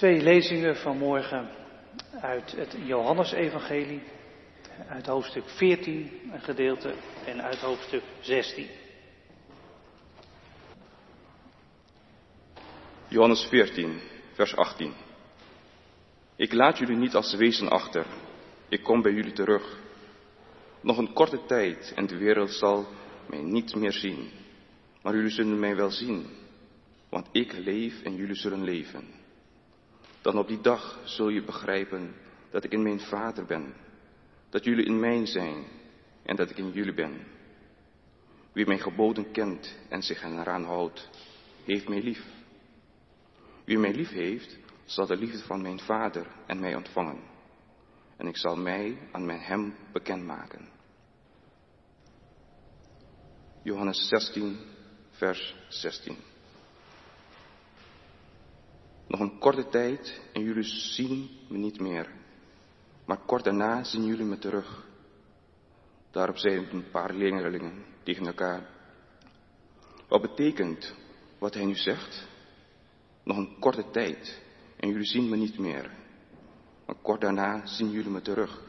Twee lezingen vanmorgen uit het Johannesevangelie, uit hoofdstuk 14 een gedeelte en uit hoofdstuk 16. Johannes 14, vers 18. Ik laat jullie niet als wezen achter, ik kom bij jullie terug. Nog een korte tijd en de wereld zal mij niet meer zien, maar jullie zullen mij wel zien, want ik leef en jullie zullen leven. Dan op die dag zul je begrijpen dat ik in mijn Vader ben, dat jullie in mij zijn en dat ik in jullie ben. Wie mijn geboden kent en zich eraan houdt, heeft mij lief. Wie mij lief heeft, zal de liefde van mijn Vader en mij ontvangen. En ik zal mij aan mijn hem bekendmaken. Johannes 16, vers 16. Nog een korte tijd en jullie zien me niet meer. Maar kort daarna zien jullie me terug. Daarop zeiden een paar leerlingen tegen elkaar. Wat betekent wat hij nu zegt? Nog een korte tijd en jullie zien me niet meer. Maar kort daarna zien jullie me terug.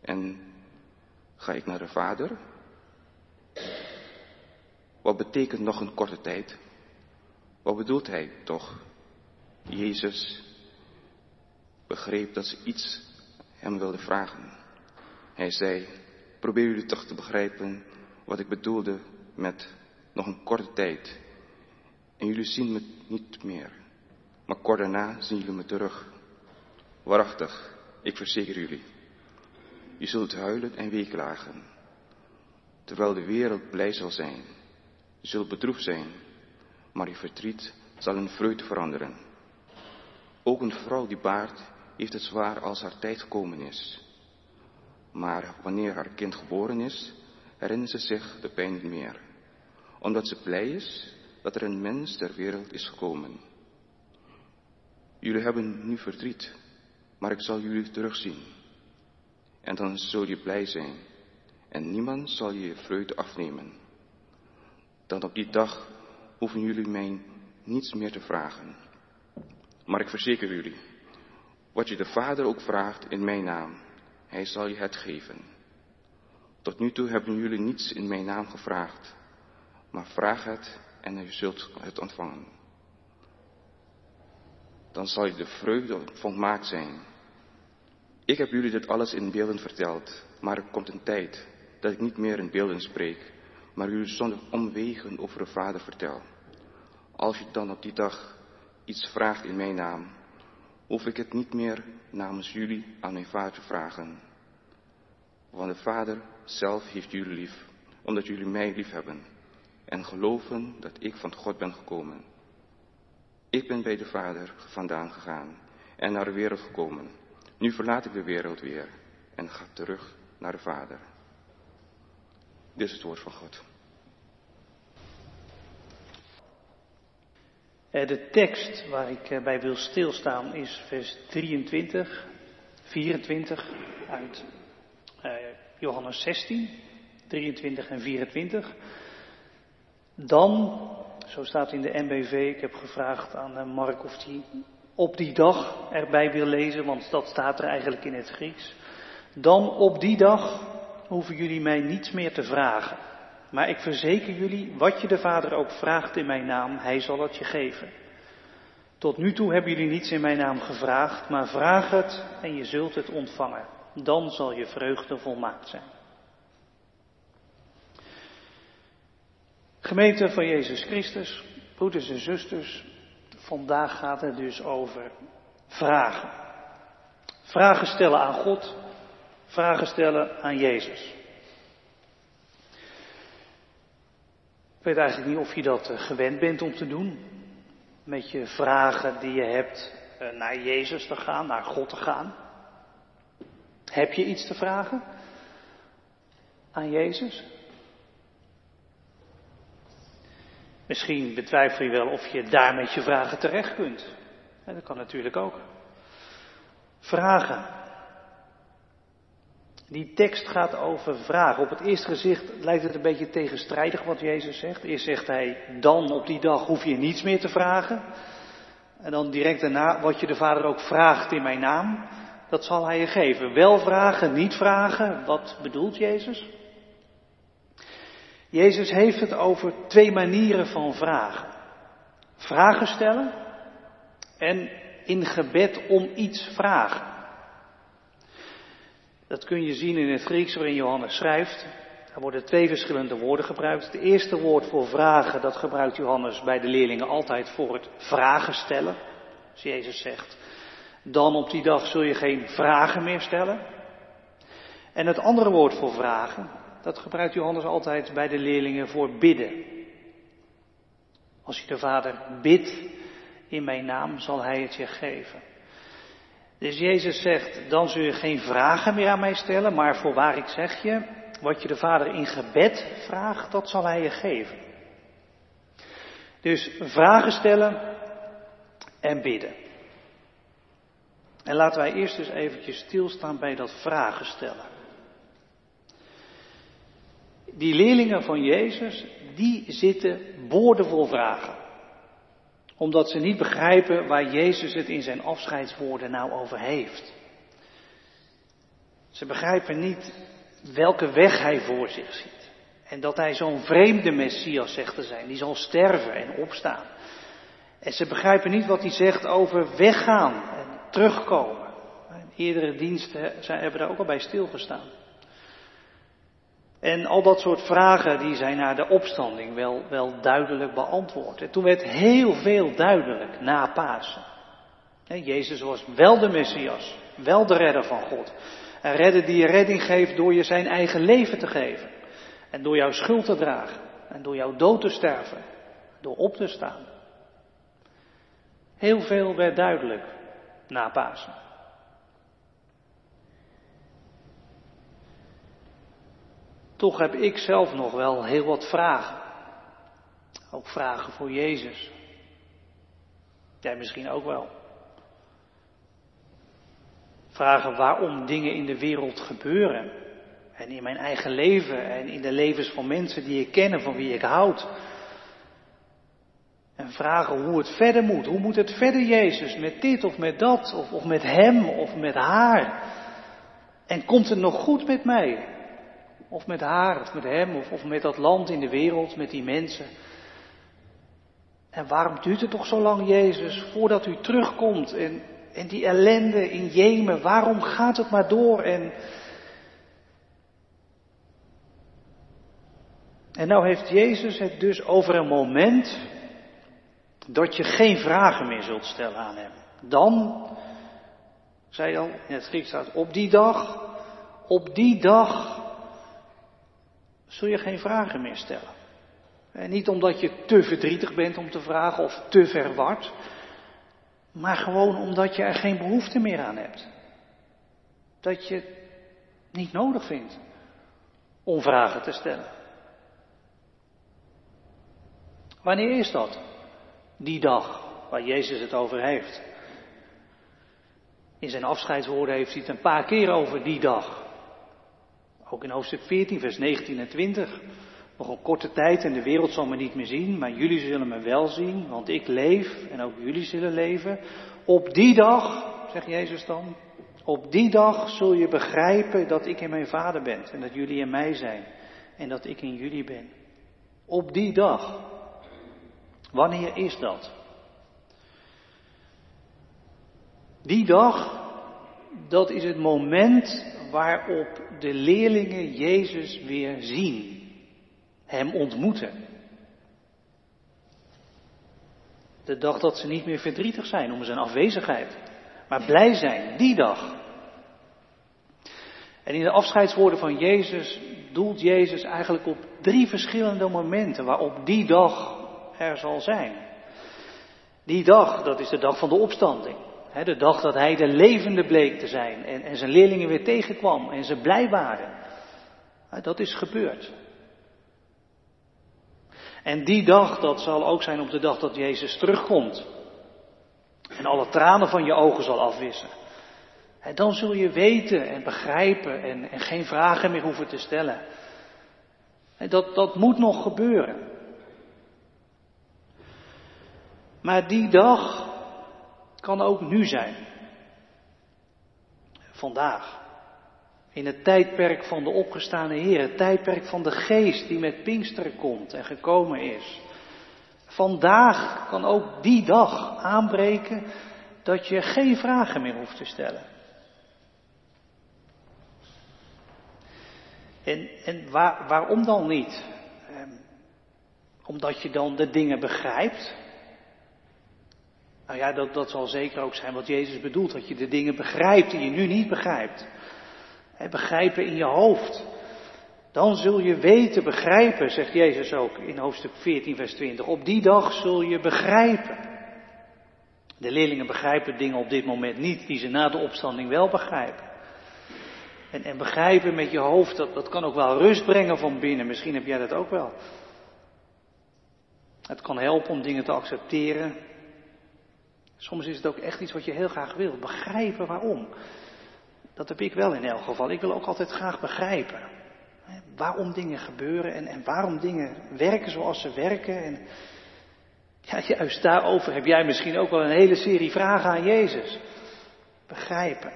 En ga ik naar de Vader? Wat betekent nog een korte tijd? Wat bedoelt hij toch? Jezus begreep dat ze iets hem wilde vragen. Hij zei, probeer jullie toch te begrijpen wat ik bedoelde met nog een korte tijd. En jullie zien me niet meer, maar kort daarna zien jullie me terug. Waarachtig, ik verzeker jullie. Je zult huilen en weeklagen, terwijl de wereld blij zal zijn. Je zult bedroefd zijn, maar je verdriet zal in vreugde veranderen. Ook een vrouw die baart heeft het zwaar als haar tijd gekomen is. Maar wanneer haar kind geboren is, herinnert ze zich de pijn niet meer. Omdat ze blij is dat er een mens ter wereld is gekomen. Jullie hebben nu verdriet, maar ik zal jullie terugzien. En dan zul je blij zijn en niemand zal je vreugde afnemen. Dan op die dag hoeven jullie mij niets meer te vragen. Maar ik verzeker jullie, wat je de Vader ook vraagt in mijn naam, hij zal je het geven. Tot nu toe hebben jullie niets in mijn naam gevraagd, maar vraag het en je zult het ontvangen. Dan zal je de vreugde volmaakt zijn. Ik heb jullie dit alles in beelden verteld, maar er komt een tijd dat ik niet meer in beelden spreek, maar jullie zonder omwegen over de Vader vertel. Als je dan op die dag iets vraagt in mijn naam, hoef ik het niet meer namens jullie aan mijn Vader te vragen. Want de Vader zelf heeft jullie lief, omdat jullie mij lief hebben en geloven dat ik van God ben gekomen. Ik ben bij de Vader vandaan gegaan en naar de wereld gekomen. Nu verlaat ik de wereld weer en ga terug naar de Vader. Dit is het woord van God. De tekst waar ik bij wil stilstaan is vers 23, 24 uit Johannes 16, 23 en 24. Dan, zo staat in de NBV, ik heb gevraagd aan Mark of hij op die dag erbij wil lezen, want dat staat er eigenlijk in het Grieks. Dan op die dag hoeven jullie mij niets meer te vragen. Maar ik verzeker jullie, wat je de Vader ook vraagt in mijn naam, hij zal het je geven. Tot nu toe hebben jullie niets in mijn naam gevraagd, maar vraag het en je zult het ontvangen. Dan zal je vreugde volmaakt zijn. Gemeente van Jezus Christus, broeders en zusters, vandaag gaat het dus over vragen. Vragen stellen aan God, vragen stellen aan Jezus. Weet eigenlijk niet of je dat gewend bent om te doen. Met je vragen die je hebt naar Jezus te gaan, naar God te gaan. Heb je iets te vragen aan Jezus? Misschien betwijfel je wel of je daar met je vragen terecht kunt. dat kan natuurlijk ook. Vragen. Die tekst gaat over vragen. Op het eerste gezicht lijkt het een beetje tegenstrijdig wat Jezus zegt. Eerst zegt hij, dan op die dag hoef je niets meer te vragen. En dan direct daarna, wat je de Vader ook vraagt in mijn naam, dat zal Hij je geven. Wel vragen, niet vragen, wat bedoelt Jezus? Jezus heeft het over twee manieren van vragen. Vragen stellen en in gebed om iets vragen. Dat kun je zien in het Grieks waarin Johannes schrijft. Er worden twee verschillende woorden gebruikt. Het eerste woord voor vragen, dat gebruikt Johannes bij de leerlingen altijd voor het vragen stellen. Als Jezus zegt, dan op die dag zul je geen vragen meer stellen. En het andere woord voor vragen, dat gebruikt Johannes altijd bij de leerlingen voor bidden. Als je de Vader bidt in mijn naam, zal Hij het je geven. Dus Jezus zegt, dan zul je geen vragen meer aan mij stellen, maar voorwaar ik zeg je, wat je de Vader in gebed vraagt, dat zal Hij je geven. Dus vragen stellen en bidden. En laten wij eerst dus eventjes stilstaan bij dat vragen stellen. Die leerlingen van Jezus, die zitten boordevol vragen. Omdat ze niet begrijpen waar Jezus het in zijn afscheidswoorden nou over heeft. Ze begrijpen niet welke weg hij voor zich ziet. En dat hij zo'n vreemde Messias zegt te zijn, die zal sterven en opstaan. En ze begrijpen niet wat hij zegt over weggaan en terugkomen. Eerdere diensten hebben daar ook al bij stilgestaan. En al dat soort vragen die zijn na de opstanding wel, wel duidelijk beantwoord. En toen werd heel veel duidelijk na Pasen. Jezus was wel de Messias, wel de redder van God. Een redder die je redding geeft door je zijn eigen leven te geven. En door jouw schuld te dragen. En door jouw dood te sterven. Door op te staan. Heel veel werd duidelijk na Pasen. Toch heb ik zelf nog wel heel wat vragen. Ook vragen voor Jezus. Jij misschien ook wel. Vragen waarom dingen in de wereld gebeuren. En in mijn eigen leven en in de levens van mensen die ik ken en van wie ik houd. En vragen hoe het verder moet. Hoe moet het verder, Jezus? Met dit of met dat? Of, of met hem of met haar? En komt het nog goed met mij? Of met haar, of met hem, of, of met dat land in de wereld, met die mensen. En waarom duurt het toch zo lang, Jezus, voordat u terugkomt? En, en die ellende in Jemen, waarom gaat het maar door? En, en nou heeft Jezus het dus over een moment dat je geen vragen meer zult stellen aan hem. Dan, zei al in het Grieks staat, op die dag, op die dag zul je geen vragen meer stellen. En niet omdat je te verdrietig bent om te vragen of te verward, maar gewoon omdat je er geen behoefte meer aan hebt. Dat je het niet nodig vindt om vragen te stellen. Wanneer is dat? Die dag waar Jezus het over heeft. In zijn afscheidswoorden heeft hij het een paar keer over die dag. Ook in hoofdstuk 14, vers 19 en 20. Nog een korte tijd en de wereld zal me niet meer zien, maar jullie zullen me wel zien, want ik leef en ook jullie zullen leven. Op die dag, zegt Jezus dan, op die dag zul je begrijpen dat ik in mijn Vader ben en dat jullie in mij zijn en dat ik in jullie ben. Op die dag. Wanneer is dat? Die dag, dat is het moment waarop de leerlingen Jezus weer zien, Hem ontmoeten. De dag dat ze niet meer verdrietig zijn om zijn afwezigheid, maar blij zijn, die dag. En in de afscheidswoorden van Jezus doelt Jezus eigenlijk op drie verschillende momenten waarop die dag er zal zijn. Die dag, dat is de dag van de opstanding de dag dat hij de levende bleek te zijn en, en zijn leerlingen weer tegenkwam en ze blij waren. dat is gebeurd. En die dag, dat zal ook zijn op de dag dat Jezus terugkomt. En alle tranen van je ogen zal afwissen. En dan zul je weten en begrijpen en, en geen vragen meer hoeven te stellen. En dat, dat moet nog gebeuren. Maar die dag, kan ook nu zijn. Vandaag. In het tijdperk van de opgestane Heer, het tijdperk van de geest die met Pinksteren komt en gekomen is. Vandaag kan ook die dag aanbreken dat je geen vragen meer hoeft te stellen. En, en waar, waarom dan niet? Ehm, omdat je dan de dingen begrijpt. Nou ja, dat, dat zal zeker ook zijn wat Jezus bedoelt, dat je de dingen begrijpt die je nu niet begrijpt. Begrijpen in je hoofd. Dan zul je weten, begrijpen, zegt Jezus ook in hoofdstuk 14, vers 20. Op die dag zul je begrijpen. De leerlingen begrijpen dingen op dit moment niet, die ze na de opstanding wel begrijpen. En, en begrijpen met je hoofd, dat, dat kan ook wel rust brengen van binnen. Misschien heb jij dat ook wel. Het kan helpen om dingen te accepteren. Soms is het ook echt iets wat je heel graag wil. Begrijpen waarom. Dat heb ik wel in elk geval. Ik wil ook altijd graag begrijpen. Waarom dingen gebeuren en, en waarom dingen werken zoals ze werken. En ja, juist daarover heb jij misschien ook wel een hele serie vragen aan Jezus. Begrijpen.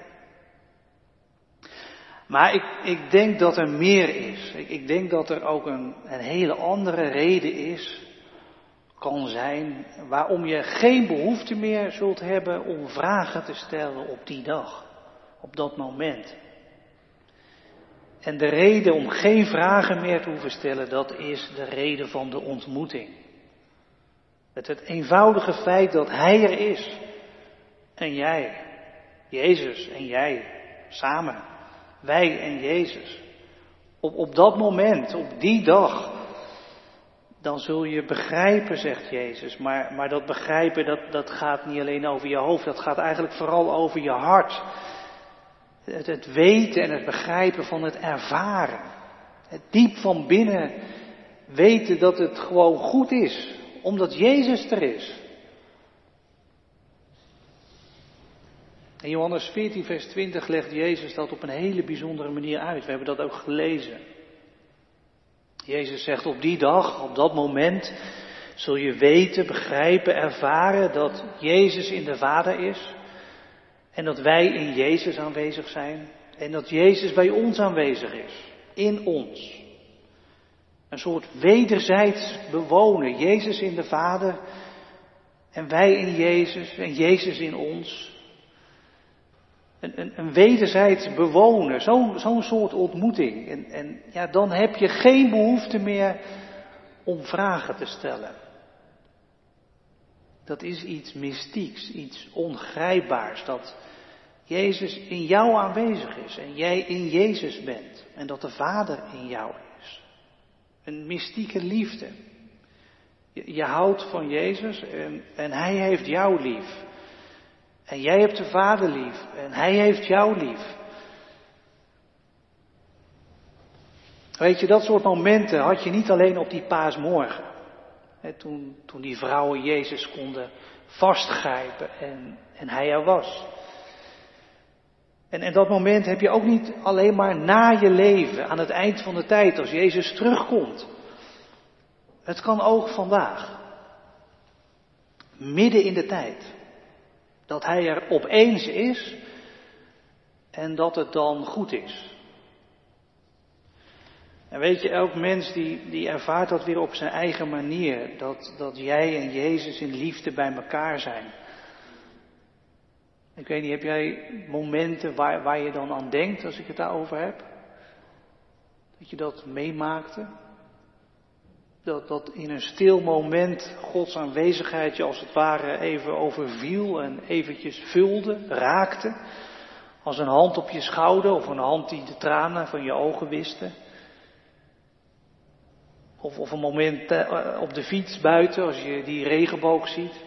Maar ik, ik denk dat er meer is. Ik, ik denk dat er ook een, een hele andere reden is, kan zijn, waarom je geen behoefte meer zult hebben om vragen te stellen op die dag, op dat moment. En de reden om geen vragen meer te hoeven stellen, dat is de reden van de ontmoeting. Het, eenvoudige feit dat Hij er is. En jij, Jezus en jij, samen. Wij en Jezus. Op, op dat moment, op die dag, dan zul je begrijpen, zegt Jezus. Maar, maar dat begrijpen, dat, dat gaat niet alleen over je hoofd, dat gaat eigenlijk vooral over je hart. Het, het weten en het begrijpen van het ervaren. Het diep van binnen weten dat het gewoon goed is, omdat Jezus er is. In Johannes 14, vers 20 legt Jezus dat op een hele bijzondere manier uit. We hebben dat ook gelezen. Jezus zegt op die dag, op dat moment, zul je weten, begrijpen, ervaren dat Jezus in de Vader is. En dat wij in Jezus aanwezig zijn. En dat Jezus bij ons aanwezig is. In ons. Een soort wederzijds bewonen. Jezus in de Vader. En wij in Jezus. En Jezus in ons een, wederzijds bewonen, zo'n zo'n soort ontmoeting. En, en ja, dan heb je geen behoefte meer om vragen te stellen. Dat is iets mystieks, iets ongrijpbaars, dat Jezus in jou aanwezig is en jij in Jezus bent en dat de Vader in jou is. Een mystieke liefde. Je, je houdt van Jezus en, en Hij heeft jou lief. En jij hebt de Vader lief en Hij heeft jou lief. Weet je, dat soort momenten had je niet alleen op die paasmorgen. Toen, toen die vrouwen Jezus konden vastgrijpen en, en Hij er was. En, en dat moment heb je ook niet alleen maar na je leven, aan het eind van de tijd, als Jezus terugkomt. Het kan ook vandaag. Midden in de tijd. Dat hij er opeens is en dat het dan goed is. En weet je, elk mens die, die ervaart dat weer op zijn eigen manier. Dat, dat jij en Jezus in liefde bij elkaar zijn. Ik weet niet, heb jij momenten waar, waar je dan aan denkt als ik het daarover heb? Dat je dat meemaakte? Dat, in een stil moment Gods aanwezigheid je als het ware even overviel en eventjes vulde, raakte. Als een hand op je schouder of een hand die de tranen van je ogen wiste. Of, of een moment eh, op de fiets buiten als je die regenboog ziet.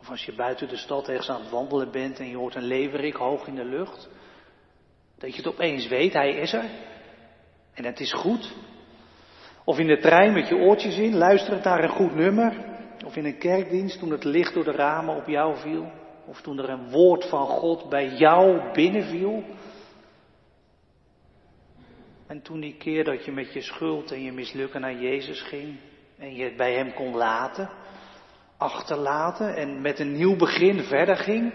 Of als je buiten de stad ergens aan het wandelen bent en je hoort een leverik hoog in de lucht. Dat je het opeens weet, hij is er. En het is goed. Of in de trein met je oortjes in, luisterend naar een goed nummer. Of in een kerkdienst toen het licht door de ramen op jou viel. Of toen er een woord van God bij jou binnenviel. En toen die keer dat je met je schuld en je mislukken naar Jezus ging en je het bij Hem kon laten. achterlaten en met een nieuw begin verder ging.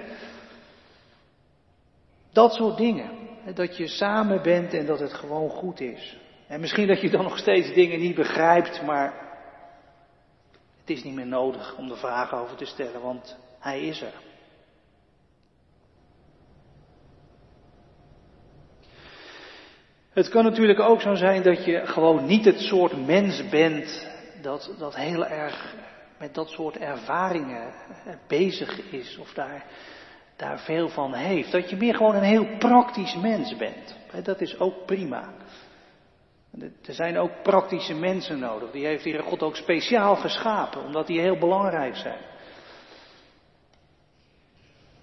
Dat soort dingen. Dat je samen bent en dat het gewoon goed is. En misschien dat je dan nog steeds dingen niet begrijpt, maar het is niet meer nodig om er vragen over te stellen, want Hij is er. Het kan natuurlijk ook zo zijn dat je gewoon niet het soort mens bent dat, dat heel erg met dat soort ervaringen bezig is of daar, daar veel van heeft. Dat je meer gewoon een heel praktisch mens bent. Dat is ook prima. Er zijn ook praktische mensen nodig. Die heeft hier God ook speciaal geschapen, omdat die heel belangrijk zijn.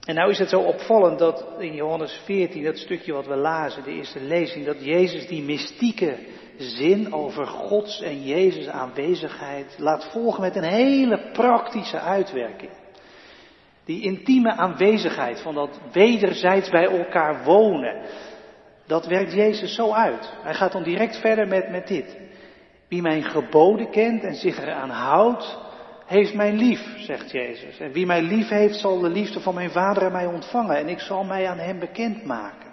En nou is het zo opvallend dat in Johannes 14, dat stukje wat we lazen, de eerste lezing, dat Jezus die mystieke zin over Gods en Jezus aanwezigheid laat volgen met een hele praktische uitwerking. Die intieme aanwezigheid van dat wederzijds bij elkaar wonen, dat werkt Jezus zo uit. Hij gaat dan direct verder met, met dit. Wie mijn geboden kent en zich eraan houdt, heeft mij lief, zegt Jezus. En wie mij lief heeft, zal de liefde van mijn vader aan mij ontvangen. En ik zal mij aan hem bekendmaken.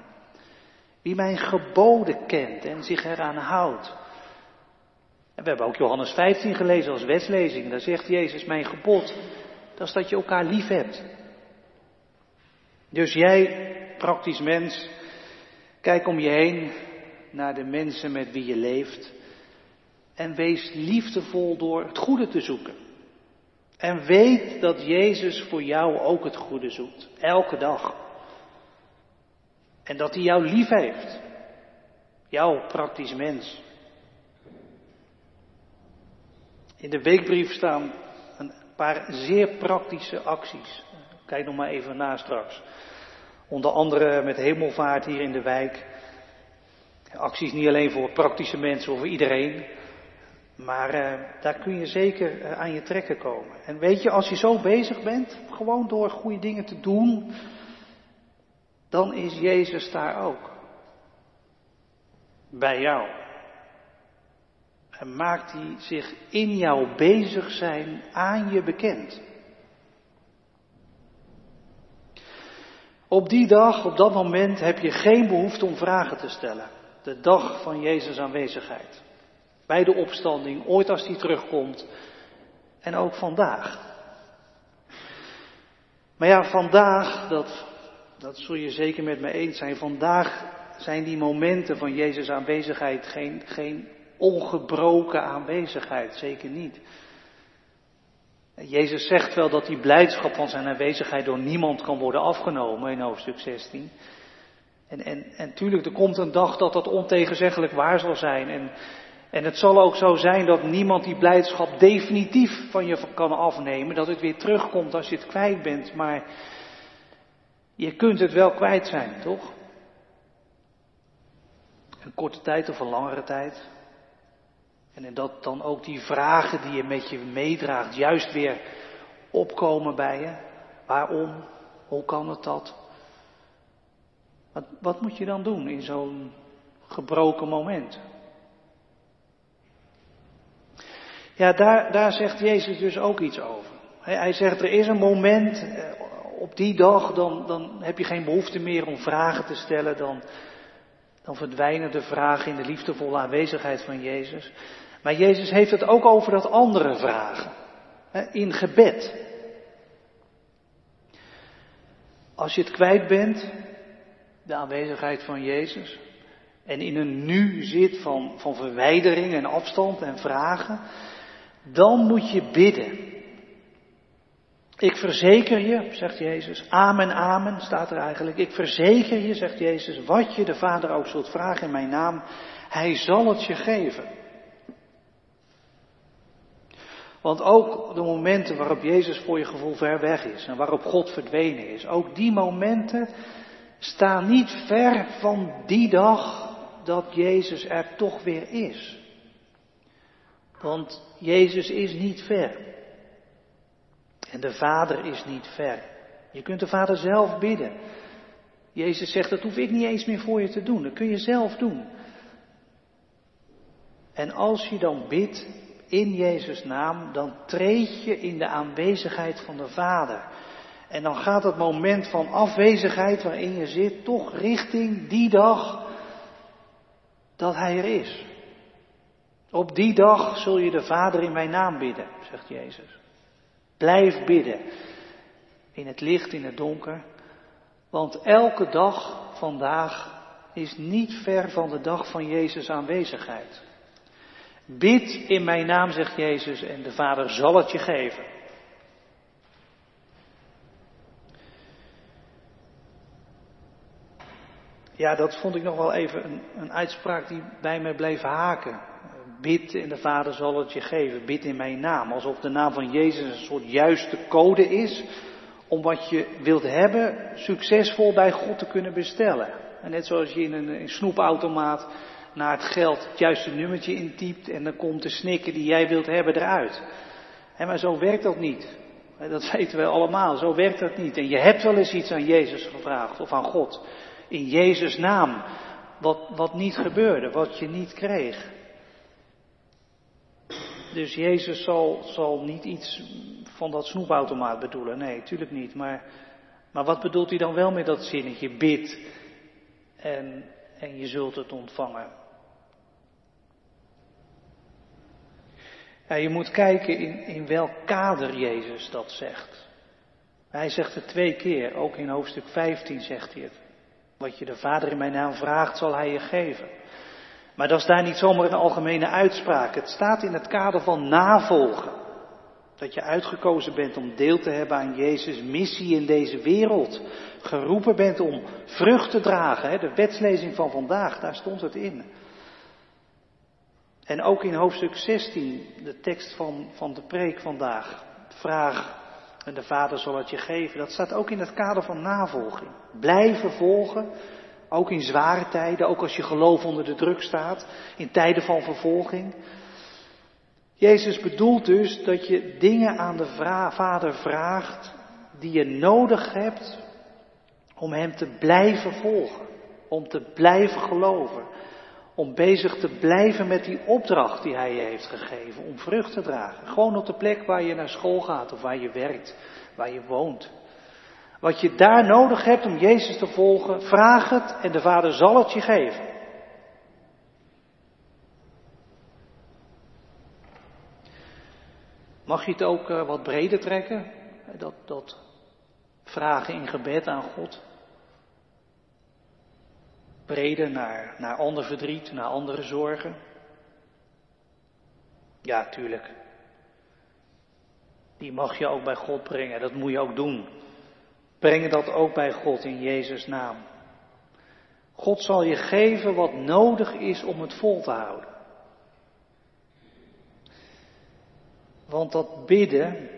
Wie mijn geboden kent en zich eraan houdt. En we hebben ook Johannes 15 gelezen als wetslezing. Daar zegt Jezus, mijn gebod, dat is dat je elkaar lief hebt. Dus jij, praktisch mens, kijk om je heen naar de mensen met wie je leeft. En wees liefdevol door het goede te zoeken. En weet dat Jezus voor jou ook het goede zoekt. Elke dag. En dat hij jou lief heeft. Jouw praktisch mens. In de weekbrief staan een paar zeer praktische acties. Kijk nog maar even na straks. Onder andere met hemelvaart hier in de wijk. Acties niet alleen voor praktische mensen of voor iedereen. Maar uh, daar kun je zeker uh, aan je trekken komen. En weet je, als je zo bezig bent, gewoon door goede dingen te doen, dan is Jezus daar ook. Bij jou. En maakt hij zich in jouw bezig zijn aan je bekend. Op die dag, op dat moment, heb je geen behoefte om vragen te stellen. De dag van Jezus aanwezigheid. Bij de opstanding, ooit als die terugkomt. En ook vandaag. Maar ja, vandaag, dat, dat zul je zeker met me eens zijn. Vandaag zijn die momenten van Jezus aanwezigheid geen, geen ongebroken aanwezigheid. Zeker niet. Jezus zegt wel dat die blijdschap van zijn aanwezigheid door niemand kan worden afgenomen in hoofdstuk 16. En, en, en tuurlijk, er komt een dag dat dat ontegenzeggelijk waar zal zijn. En, en het zal ook zo zijn dat niemand die blijdschap definitief van je kan afnemen. Dat het weer terugkomt als je het kwijt bent. Maar je kunt het wel kwijt zijn, toch? Een korte tijd of een langere tijd. En dat dan ook die vragen die je met je meedraagt juist weer opkomen bij je. Waarom? Hoe kan het dat? Wat, wat moet je dan doen in zo'n gebroken moment? Ja, daar, daar zegt Jezus dus ook iets over. Hij, zegt, er is een moment, eh, op die dag, dan, dan heb je geen behoefte meer om vragen te stellen, dan, dan verdwijnen de vragen in de liefdevolle aanwezigheid van Jezus. Maar Jezus heeft het ook over dat andere vragen. In gebed. Als je het kwijt bent, de aanwezigheid van Jezus, en in een nu zit van, van verwijdering en afstand en vragen, dan moet je bidden. Ik verzeker je, zegt Jezus, amen, amen, staat er eigenlijk. Ik verzeker je, zegt Jezus, wat je de Vader ook zult vragen in mijn naam, hij zal het je geven. Want ook de momenten waarop Jezus voor je gevoel ver weg is en waarop God verdwenen is, ook die momenten staan niet ver van die dag dat Jezus er toch weer is. Want Jezus is niet ver. En de Vader is niet ver. Je kunt de Vader zelf bidden. Jezus zegt, dat hoef ik niet eens meer voor je te doen. Dat kun je zelf doen. En als je dan bidt in Jezus' naam, dan treed je in de aanwezigheid van de Vader. En dan gaat het moment van afwezigheid waarin je zit toch richting die dag dat Hij er is. Op die dag zul je de Vader in mijn naam bidden, zegt Jezus. Blijf bidden. In het licht, in het donker. Want elke dag vandaag is niet ver van de dag van Jezus aanwezigheid. Bid in mijn naam, zegt Jezus, en de Vader zal het je geven. Ja, dat vond ik nog wel even een, een uitspraak die bij mij bleef haken. Bid en de Vader zal het je geven. Bid in mijn naam. Alsof de naam van Jezus een soort juiste code is om wat je wilt hebben succesvol bij God te kunnen bestellen. En net zoals je in een, een snoepautomaat naar het geld het juiste nummertje intypt en dan komt de snikker die jij wilt hebben eruit. En maar zo werkt dat niet. Dat weten we allemaal, zo werkt dat niet. En je hebt wel eens iets aan Jezus gevraagd of aan God. In Jezus' naam. Wat, wat niet gebeurde, wat je niet kreeg. Dus Jezus zal, zal niet iets van dat snoepautomaat bedoelen. Nee, tuurlijk niet. Maar, maar wat bedoelt hij dan wel met dat zinnetje? Bid en, en je zult het ontvangen. Ja, je moet kijken in, in welk kader Jezus dat zegt. Hij zegt het twee keer, ook in hoofdstuk 15 zegt hij het. Wat je de Vader in mijn naam vraagt, zal hij je geven. Maar dat is daar niet zomaar een algemene uitspraak. Het staat in het kader van navolgen. Dat je uitgekozen bent om deel te hebben aan Jezus' missie in deze wereld. Geroepen bent om vrucht te dragen. De wetslezing van vandaag, daar stond het in. En ook in hoofdstuk 16, de tekst van, van de preek vandaag. Vraag en de Vader zal het je geven. Dat staat ook in het kader van navolging. Blijven volgen, ook in zware tijden, ook als je geloof onder de druk staat, in tijden van vervolging. Jezus bedoelt dus dat je dingen aan de Vader vraagt die je nodig hebt om Hem te blijven volgen, om te blijven geloven, om bezig te blijven met die opdracht die Hij je heeft gegeven, om vrucht te dragen. Gewoon op de plek waar je naar school gaat of waar je werkt, waar je woont. Wat je daar nodig hebt om Jezus te volgen, vraag het en de Vader zal het je geven. Mag je het ook uh, wat breder trekken? Dat, dat vragen in gebed aan God. Breder naar, naar ander verdriet, naar andere zorgen. Ja, tuurlijk. Die mag je ook bij God brengen. Dat moet je ook doen. Breng dat ook bij God in Jezus' naam. God zal je geven wat nodig is om het vol te houden. Want dat bidden,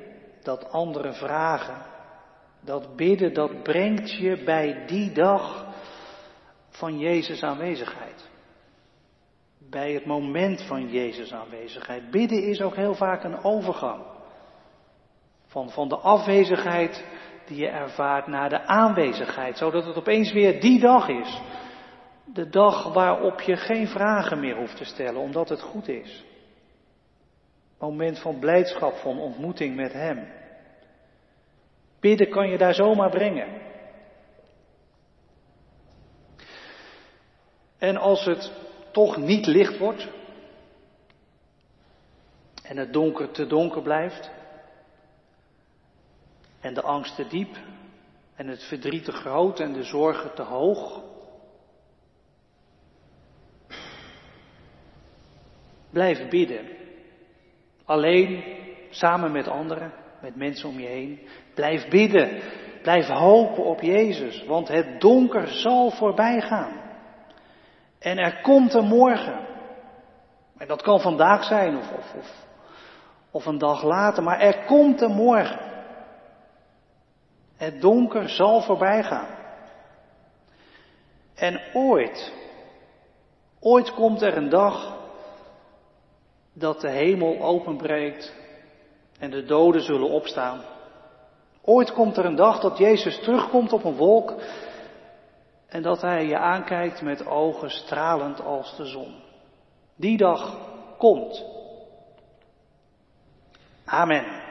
dat andere vragen, dat bidden, dat brengt je bij die dag van Jezus aanwezigheid. Bij het moment van Jezus aanwezigheid. Bidden is ook heel vaak een overgang. Van, van de afwezigheid die je ervaart naar de aanwezigheid. Zodat het opeens weer die dag is. De dag waarop je geen vragen meer hoeft te stellen, omdat het goed is moment van blijdschap, van ontmoeting met Hem. Bidden kan je daar zomaar brengen. En als het toch niet licht wordt en het donker te donker blijft en de angst te diep en het verdriet te groot en de zorgen te hoog, blijf bidden. Alleen, samen met anderen, met mensen om je heen. Blijf bidden. Blijf hopen op Jezus, want het donker zal voorbij gaan. En er komt een morgen. En dat kan vandaag zijn of, of, of, of een dag later, maar er komt een morgen. Het donker zal voorbij gaan. En ooit, ooit komt er een dag dat de hemel openbreekt en de doden zullen opstaan. Ooit komt er een dag dat Jezus terugkomt op een wolk en dat Hij je aankijkt met ogen stralend als de zon. Die dag komt. Amen.